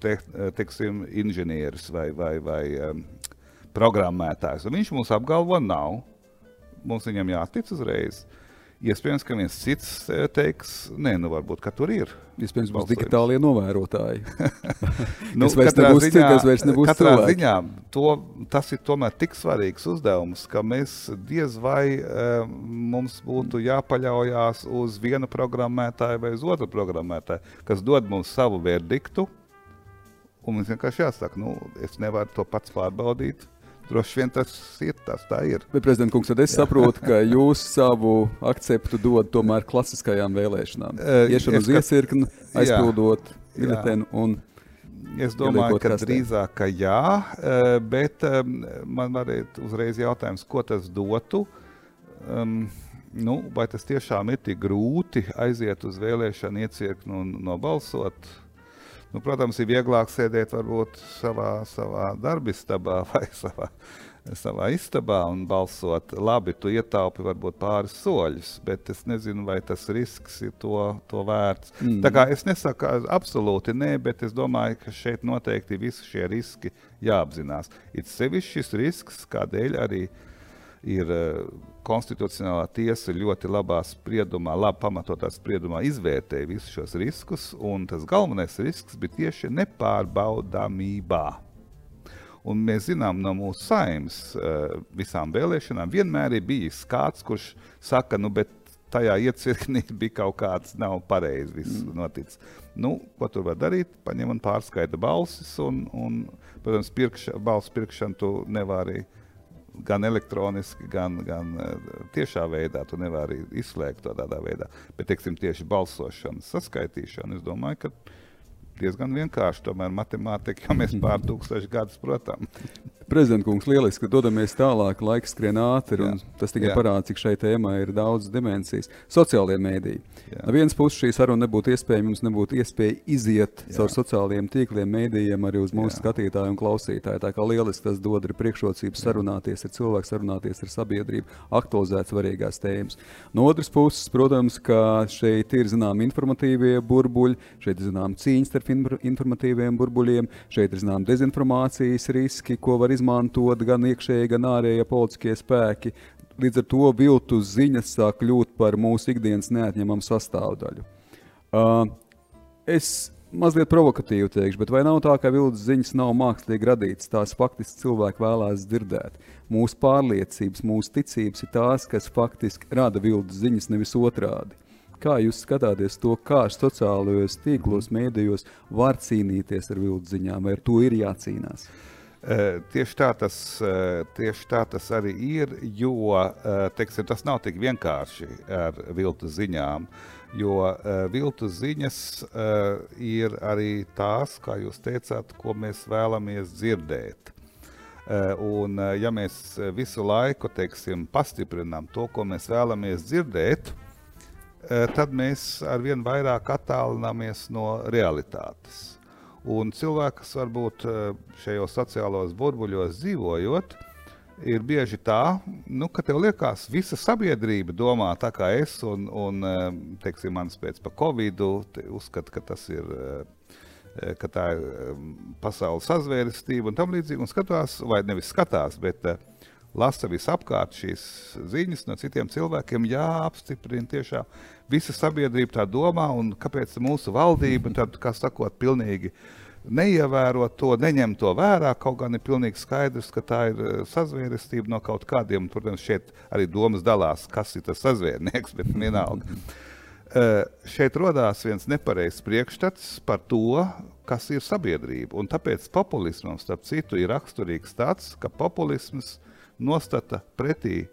te, teiksim, inženieris vai, vai, vai um, programmētājs. Un viņš mums apgalvo, nav. Mums viņam jātic uzreiz. Iespējams, ka viens cits e, teiks, nē, nu varbūt, ka tur ir. Iespējams, būs digitālie novērotāji. *laughs* nu, kas vairs nebūs ziņā, citi, vairs nebūs katrā cilvēki. ziņā to, tas ir tomēr tik svarīgs uzdevums, ka mēs diez vai uh, mums būtu jāpaļaujās uz vienu programmētāju vai uz otru programmētāju, kas dod mums savu verdiktu, un mums vienkārši jāsaka, nu, es nevaru to pats pārbaudīt, Droši vien tas ir tas, tā ir. Bet, prezident, kungs, tad es saprotu, ka *laughs* jūs savu akceptu dodat tomēr klasiskajām vēlēšanām. Uh, Iešana uz iesirkni, aizpildot biļetenu un. Es domāju, ka kastē. drīzāk ka jā, bet man varētu uzreiz jautājums, ko tas dotu. Um, nu, vai tas tiešām ir tik grūti aiziet uz vēlēšanu iecirkni un nobalsot? Nu, protams, ir vieglāk sēdēt varbūt savā, savā darbistabā *laughs* vai savā, savā istabā un balsot. Labi, tu ietaupi varbūt pāris soļus, bet es nezinu, vai tas risks ir to, to vērts. Mm. Tā kā es nesaku absolūti nē, bet es domāju, ka šeit noteikti visi šie riski jāapzinās. Ir sevišķi šis risks, kādēļ arī ir konstitucionālā tiesa ļoti labā spriedumā, labi pamatotā spriedumā izvērtēja visus šos riskus, un tas galvenais risks bija tieši nepārbaudāmībā. Un mēs zinām no mūsu saimnes uh, visām vēlēšanām, vienmēr ir bijis kāds, kurš saka, nu, bet tajā iecirknī *laughs* bija kaut kāds nav pareizi viss mm. noticis. Nu, ko tur var darīt? Paņem un pārskaita balsis, un, un protams, pirkša, balsu pirkšanu tu nevari gan elektroniski, gan, gan eh, tiešā veidā. Tu nevari izslēgt to tādā veidā. Bet, teiksim, tieši balsošanas saskaitīšana, es domāju, ka diezgan vienkārši. Tomēr matemātika jau mēs pār *laughs* tūkstoši gadus, protams. Prezidents kungs, lieliski, ka dodamies tālāk, laiks skrien ātri, un tas tikai Jā. parāda, cik šai tēmai ir daudz dimensijas. Sociālie mēdīji. No vienas puses šī saruna nebūtu iespējama, mums nebūtu iespēja iziet Jā. caur sociālajiem tīkliem, mēdījiem arī uz mūsu Jā. skatītāju un klausītāju. Tā kā lieliski tas dod arī priekšrocības sarunāties ar cilvēku, sarunāties ar sabiedrību, aktualizēt svarīgās tēmas. No otras puses, protams, ka šeit ir zinām informatīvie burbuļi, šeit ir zinām cīņas starp informatīviem burbuļiem, šeit ir zinām dezinformācijas riski, ko var izmantot gan iekšēji, gan ārējie politiskie spēki. Līdz ar to viltus ziņas sāk kļūt par mūsu ikdienas neatņemamu sastāvdaļu. Uh, es mazliet provokatīvi teikšu, bet vai nav tā, ka viltus ziņas nav mākslīgi radītas? Tās faktiski cilvēki vēlās dzirdēt. Mūsu pārliecības, mūsu ticības ir tās, kas faktiski rada viltus ziņas, nevis otrādi. Kā jūs skatāties to, kā sociālajos tīklos, mēdījos var cīnīties ar viltus ziņām, vai ar to ir jācīnās? Tieši tā, tas, tieši tā tas arī ir, jo teiksim, tas nav tik vienkārši ar viltu ziņām. Jo viltu ziņas ir arī tās, kā jūs teicāt, ko mēs vēlamies dzirdēt. Un, ja mēs visu laiku teiksim, pastiprinām to, ko mēs vēlamies dzirdēt, tad mēs arvien vairāk attālināmies no realitātes. Un cilvēks varbūt eh, šajos sociālos burbuļos dzīvojot, ir bieži tā, nu, ka tev liekas, visa sabiedrība domā tā kā es, un, un teiksim, mans pēc pa Covid uzskata, ka tas ir. Ka tā ir pasaules sazvērestība un tā līdzīgi. Un skatās, vai nevis skatās, bet uh, lasa visapkārt šīs ziņas no citiem cilvēkiem, jāapstiprina tiešām visa sabiedrība tā domā, un kāpēc mūsu valdība tad, kā sakot, pilnīgi neievēro to, neņem to vērā. Kaut gan ir pilnīgi skaidrs, ka tā ir eh, sazvērestība no kaut kādiem. Protams, šeit arī domas dalās, kas ir tas sazvērnieks, bet vienalga. Uh, šeit radās viens nepareizs priekšstats par to, kas ir sabiedrība. Un tāpēc populismam, starp citu, ir raksturīgs tāds, ka populisms nostata pretī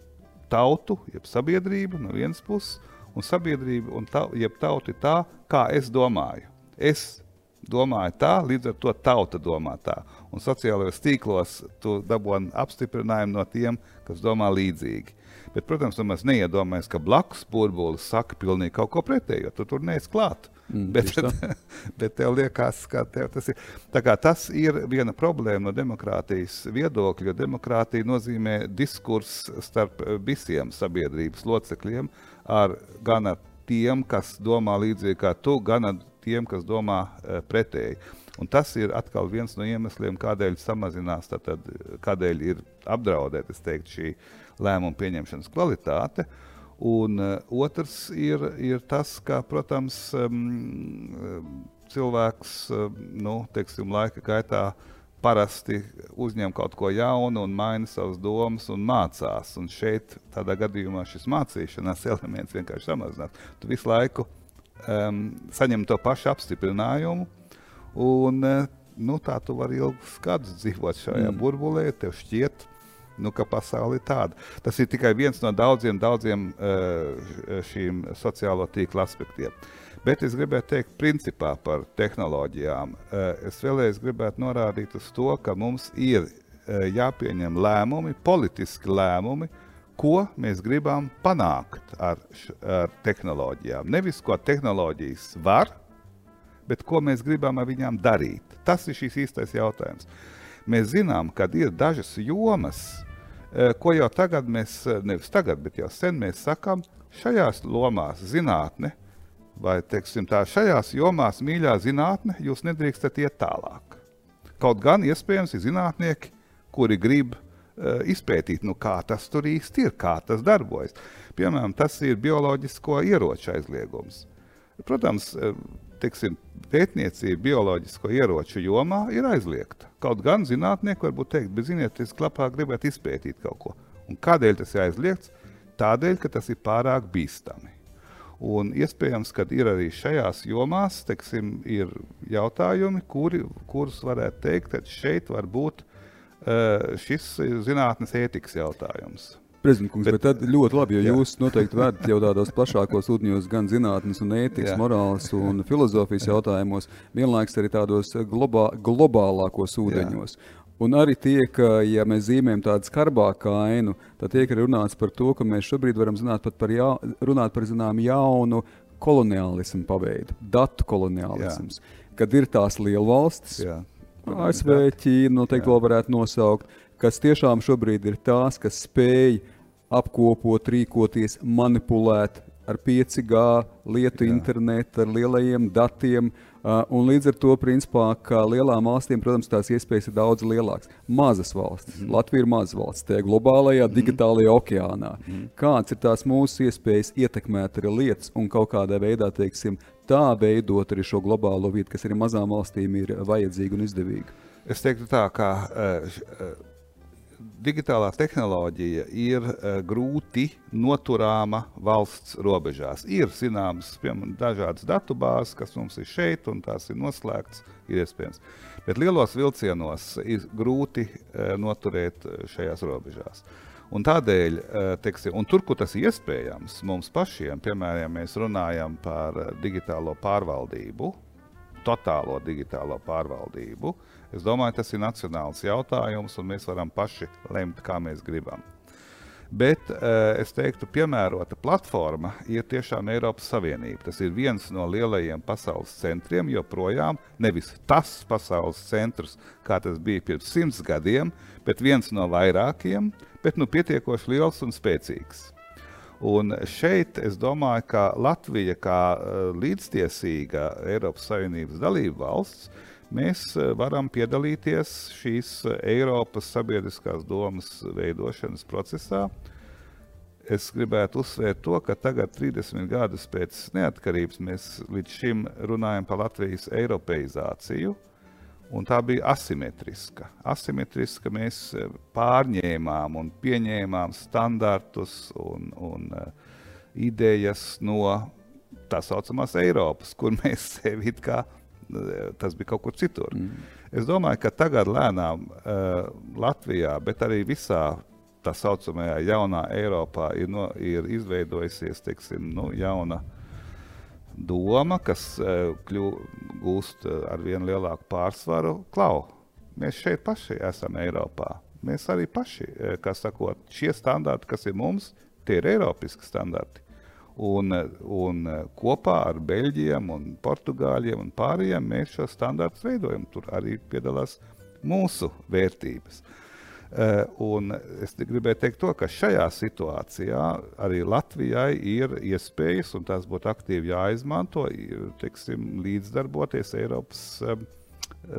tautu, jeb sabiedrību no vienas puses, un sabiedrība, un ta, jeb tauta ir tā, kā es domāju. Es domāju tā, līdz ar to tauta domā tā. Un sociālajos tīklos tu dabūji apstiprinājumu no tiem, kas domā līdzīgi. Bet, protams, mēs neiedomājamies, ka blakus burbulis saka pilnīgi kaut ko pretējo. Tu tur neesi klāts. Mm, bet, *laughs* bet tev liekas, ka tev tas ir. Tas ir viena problēma no demokrātijas viedokļa, jo demokrātija nozīmē diskursu starp visiem sabiedrības locekļiem, ar, gan ar tiem, kas domā līdzīgi kā tu, gan ar tiem, kas domā uh, pretēji. Un tas ir atkal viens no iemesliem, kādēļ samazinās, tātad, kādēļ ir apdraudēta šī lēmuma pieņemšanas kvalitāte. Uh, Un uh, otrs ir, ir tas, ka, protams, cilvēks nu, teiksim, laika gaitā parasti uzņem kaut ko jaunu un maina savas domas un mācās. Un šeit, tādā gadījumā, šis mācīšanās *laughs* elements vienkārši samazinās. Tu visu laiku um, saņem to pašu apstiprinājumu, un uh, nu, tā tu vari ilgus gadus dzīvot šajā mm. burbulī. Tev šķiet, nu, ka pasaule ir tāda. Tas ir tikai viens no daudziem, daudziem uh, šīm sociālo tīklu aspektiem. Bet es gribētu teikt, principā par tehnoloģijām. Uh, es vēlreiz gribētu norādīt uz to, ka mums ir uh, jāpieņem lēmumi, politiski lēmumi, ko mēs gribam panākt ar, ar tehnoloģijām. Nevis ko tehnoloģijas var, bet ko mēs gribam ar viņām darīt. Tas ir šis īstais jautājums. Mēs zinām, ka ir dažas jomas, Eh, ko jau tagad mēs, eh, nevis tagad, bet jau sen mēs sakām, šajās lomās zinātne, vai teiksim, tā, šajās jomās mīļā zinātne, jūs nedrīkstat iet tālāk. Kaut gan iespējams ir zinātnieki, kuri grib uh, izpētīt, nu, kā tas tur īsti ir, kā tas darbojas. Piemēram, tas ir bioloģisko ieroču aizliegums. Protams, teiksim, pētniecība bioloģisko ieroču jomā ir aizliegta. Kaut gan zinātnieki varbūt teikt, bet ziniet, es labāk gribētu izpētīt kaut ko. Un kādēļ tas ir aizliegts? Tādēļ, ka tas ir pārāk bīstami. Un iespējams, ka ir arī šajās jomās teiksim, ir jautājumi, kuri, kurus varētu teikt, ka šeit var būt uh, šis zinātnes ētikas jautājums. Prezidents, bet, bet tad ļoti labi, jo jā. jūs noteikti vēdat jau tādos plašākos ūdeņos, gan zinātnes, un ētikas, jā. morāles un filozofijas jā. jautājumos, vienlaikus arī tādos globā, globālākos ūdeņos. Jā. Un arī tiek, ja mēs zīmējam tādu skarbāku ainu, tad tiek runāts par to, ka mēs šobrīd varam zināt par, jā, runāt par zinām, jaunu koloniālismu paveidu, datu koloniālisms, jā. kad ir tās lielvalstis, ASV, Ķīna noteikti vēl varētu nosaukt, kas tiešām šobrīd ir tās, kas spēj apkopot, rīkoties, manipulēt ar 5G, lietu Jā. internetu, ar lielajiem datiem. Un līdz ar to, principā, ka lielām valstīm, protams, tās iespējas ir daudz lielākas. Mazas valstis, mm. Latvija ir maza valsts, tajā globālajā, mm. digitālajā okeānā. Mm. Kāds ir tās mūsu iespējas ietekmēt arī lietas un kaut kādā veidā, teiksim, tā veidot arī šo globālo vietu, kas arī mazām valstīm ir vajadzīga un izdevīga? Es teiktu tā, ka. Uh, uh, digitālā tehnoloģija ir uh, grūti noturāma valsts robežās. Ir zināmas, piemēram, dažādas datubāzes, kas mums ir šeit, un tās ir noslēgtas, ir iespējams. Bet lielos vilcienos ir grūti uh, noturēt eh, šajās robežās. Un tādēļ, teiksim, un tur, kur tas ir iespējams, mums pašiem, piemēram, ja mēs runājam par digitālo pārvaldību, totālo digitālo pārvaldību, Es domāju, tas ir nacionāls jautājums, un mēs varam paši lemt, kā mēs gribam. Bet uh, es teiktu, piemērota platforma ir tiešām Eiropas Savienība. Tas ir viens no lielajiem pasaules centriem, joprojām nevis tas pasaules centrs, kā tas bija pirms simts gadiem, bet viens no vairākiem. bet nu, pietiekoši liels un spēcīgs. Un šeit es domāju, ka Latvija, kā līdztiesīga Eiropas Savienības dalība valsts, mēs varam piedalīties šīs Eiropas sabiedriskās domas veidošanas procesā. Es gribētu uzsvērt to, ka tagad, 30 gadus pēc neatkarības, mēs līdz šim runājam par Latvijas eiropeizāciju. Un tā bija asimetriska. Asimetriska mēs pārņēmām un pieņēmām standartus un, un uh, idejas no tā saucamās Eiropas, kur mēs *laughs* sevi it kā tas bija kaut kur citur. Mm. Es domāju, ka tagad lēnām uh, Latvijā, bet arī visā tā saucamajā jaunā Eiropā ir, no, ir izveidojusies teiksim, nu, jauna doma, kas uh, kļū, gūst uh, ar vien lielāku pārsvaru. Klau, mēs šeit paši esam Eiropā. Mēs arī paši, uh, kā sakot, šie standarti, kas ir mums, tie ir Eiropiski standarti. Un, un kopā ar Beļģiem, un Portugāļiem un pārējiem mēs šo standartu veidojam. Tur arī piedalās mūsu vērtības. Uh, Eh, un es gribēju teikt, to, ka šajā situācijā arī Latvijai ir iespējas, un tās būtu aktīvi jāizmanto, teiksim, līdzdarboties Eiropas um,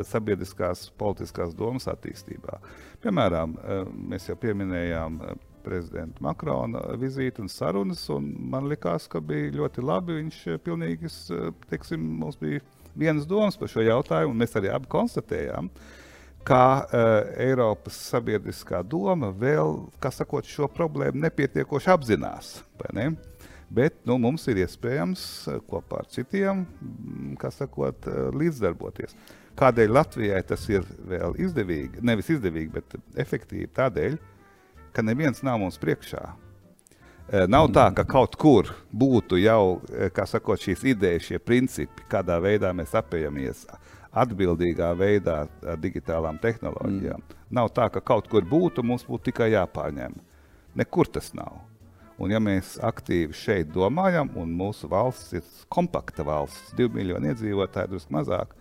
sabiedriskās politiskās domas attīstībā. Piemēram, um, mēs jau pieminējām prezidenta Makrona vizīti un sarunas, un man likās, ka bija ļoti labi. Viņš pilnīgi, teiksim, mums bija vienas domas par šo jautājumu, un mēs arī abi konstatējām, uh, kā uh, Eiropas sabiedriskā doma vēl, kā sakot, šo problēmu nepietiekoši apzinās. Ne? Bet nu, mums ir iespējams uh, kopā ar citiem, mm, kā sakot, uh, līdzdarboties. Kādēļ Latvijai tas ir vēl izdevīgi? Nevis izdevīgi, bet efektīvi tādēļ, ka neviens nav mums priekšā. Nav tā, ka kaut kur būtu jau sakot, šīs idejas, šie principi, kādā veidā mēs apējamies atbildīgā veidā ar digitālām tehnoloģijām. Mm. Nav tā, ka kaut kur būtu, mums būtu tikai jāpārņem. Nekur tas nav. Un ja mēs aktīvi šeit domājam, un mūsu valsts ir kompakta valsts, divi miljoni iedzīvotāji, drusku mazāk,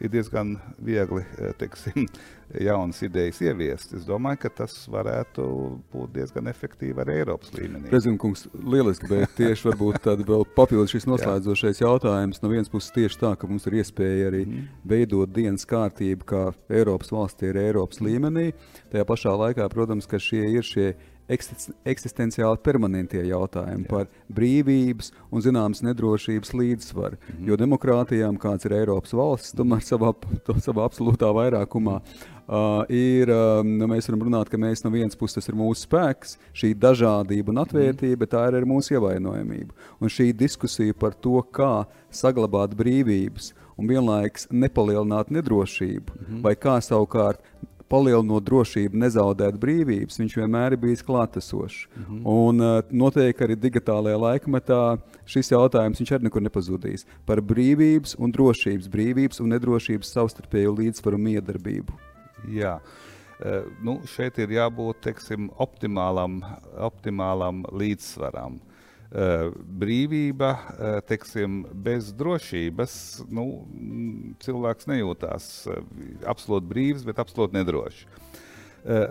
ir diezgan viegli eh, teiksim, *laughs* jaunas idejas ieviest. Es domāju, ka tas varētu būt diezgan efektīvi arī Eiropas līmenī. Prezidents, lieliski, bet *laughs* tieši varbūt tāda vēl papildus šis noslēdzošais jautājums. No vienas puses tieši tā, ka mums ir iespēja arī mm. veidot dienas kārtību, kā Eiropas valstī ir Eiropas līmenī. Tajā pašā laikā, protams, ka šie ir šie eksistenciāli permanentie jautājumi Jā. par brīvības un zināmas nedrošības līdzsvaru. Mm -hmm. Jo demokrātijām, kāds ir Eiropas valsts, tomēr savā, savā absolūtā vairākumā. Uh, ir, uh, nu, mēs varam runāt, ka mēs no vienas puses ir mūsu spēks, šī dažādība un atvērtība, bet tā ir arī mūsu ievainojamība. Un šī diskusija par to, kā saglabāt brīvības un vienlaikus nepalielināt nedrošību, mm -hmm. vai kā savukārt palielinot drošību, nezaudēt brīvības, viņš vienmēr ir bijis klātesošs. Mm -hmm. Un uh, noteikti arī digitālajā laikmetā šis jautājums arī nekur nepazudīs par brīvības un drošības, brīvības un nedrošības savstarpēju līdzsvaru miedarbību. Jā. Uh, nu, šeit ir jābūt teiksim, optimālam, optimālam līdzsvaram. Uh, brīvība, uh, teiksim, bez drošības, nu, cilvēks nejūtās uh, absolūti brīvs, bet absolūti nedrošs.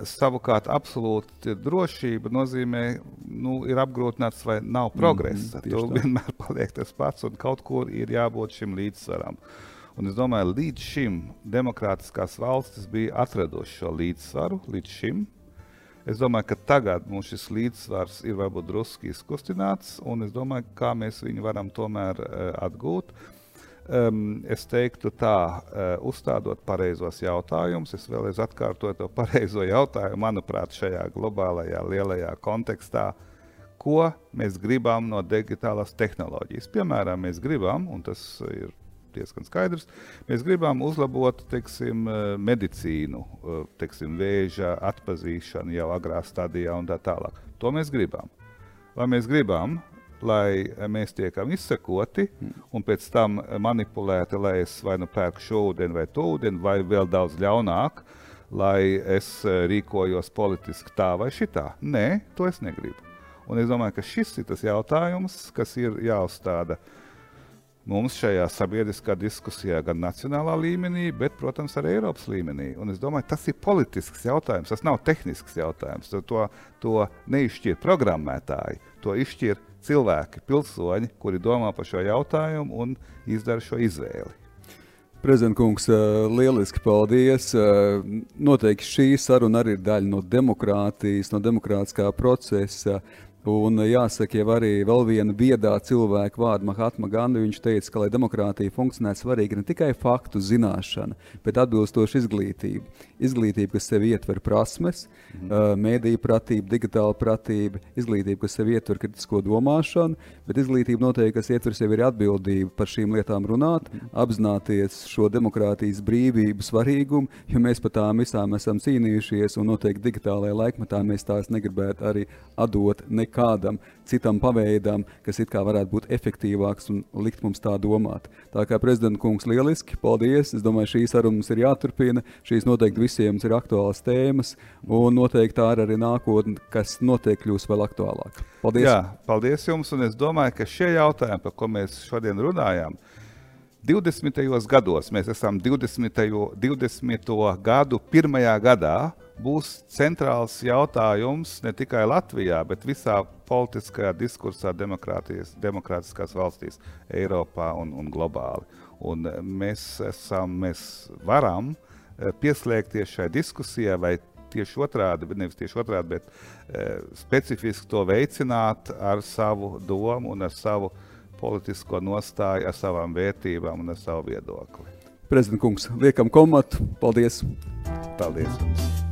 Savukārt, absolūti drošība nozīmē, nu, ir apgrūtināts vai nav mhm, progresa. Mm, Tur vienmēr *laughs* paliek tas pats, un kaut kur ir jābūt šim līdzsvaram. Un es domāju, līdz šim demokrātiskās valstis bija atradušas šo līdzsvaru, līdz šim, Es domāju, ka tagad mums šis līdzsvars ir varbūt drusku izkustināts, un es domāju, kā mēs viņu varam tomēr uh, atgūt. Um, es teiktu, tā, uh, uzstādot pareizos jautājumus, es vēlreiz atkārtoju to pareizo jautājumu, manuprāt, šajā globālajā lielajā kontekstā, ko mēs gribam no digitālās tehnoloģijas. Piemēram, mēs gribam, un tas ir diezgan skaidrs. Mēs gribam uzlabot teiksim, eh, medicīnu, eh, teiksim, vēža atpazīšanu jau agrā stadijā un tā tālāk. To mēs gribam. Vai mēs gribam, lai mēs tiekam izsekoti un pēc tam manipulēti, lai es vai nu pērku šo ūdeni vai to ūdeni, vai vēl daudz ļaunāk, lai es eh, rīkojos politiski tā vai šitā. Nē, to es negribu. Un es domāju, ka šis ir tas jautājums, kas ir jāuzstāda uh, mums šajā sabiedriskā diskusijā, gan nacionālā līmenī, bet, protams, arī Eiropas līmenī. Un es domāju, tas ir politisks jautājums, tas nav tehnisks jautājums. To, to neizšķir programmētāji, to izšķir cilvēki, pilsoņi, kuri domā par šo jautājumu un izdara šo izvēli. Prezidentkungs, eh, lieliski paldies. Eh, noteikti šī saruna arī ir daļa no demokrātijas, no demokrātiskā procesa. Un jāsaka, jau arī vēl viena viedā cilvēka vārda Mahatma Gandhi. Viņš teica, ka, lai demokrātija funkcionētu, svarīga ne tikai faktu zināšana, bet atbilstoša izglītība. Izglītība, kas sev ietver prasmes, mm. uh, mēdīju pratību, digitālu pratību, izglītība, kas sev ietver kritisko domāšanu, bet izglītība noteikti, kas ietver sev arī atbildību par šīm lietām runāt, mm. apzināties šo demokrātijas brīvību svarīgumu, jo mēs par tām visām esam cīnījušies, un noteikti digitālajā laikmetā mēs tās negribētu arī atdot nekā kādam citam paveidam, kas it kā varētu būt efektīvāks un likt mums tā domāt. Tā kā prezidenta kungs lieliski, paldies. Es domāju, šī saruna mums ir jāturpina. Šīs noteikti visiem ir aktuālas tēmas, un noteikti tā ir arī nākotne, kas noteikti kļūs vēl aktuālāk. Paldies! Jā, paldies jums, un es domāju, ka šie jautājumi, par ko mēs šodien runājām, 20. gados, mēs esam 20. 20. gadu pirmajā gadā, būs centrāls jautājums ne tikai Latvijā, bet visā politiskajā diskursā demokrātiskās valstīs, Eiropā un, un globāli. Un eh, mēs, esam, mēs varam eh, pieslēgties šai diskusijai, vai tieši otrādi, nevis tieši otrādi, bet e, specifiski to veicināt ar savu domu un ar savu politisko nostāju, ar savām vērtībām un ar savu viedokli. Prezidents kungs, liekam komatu. Paldies! Paldies! Jums.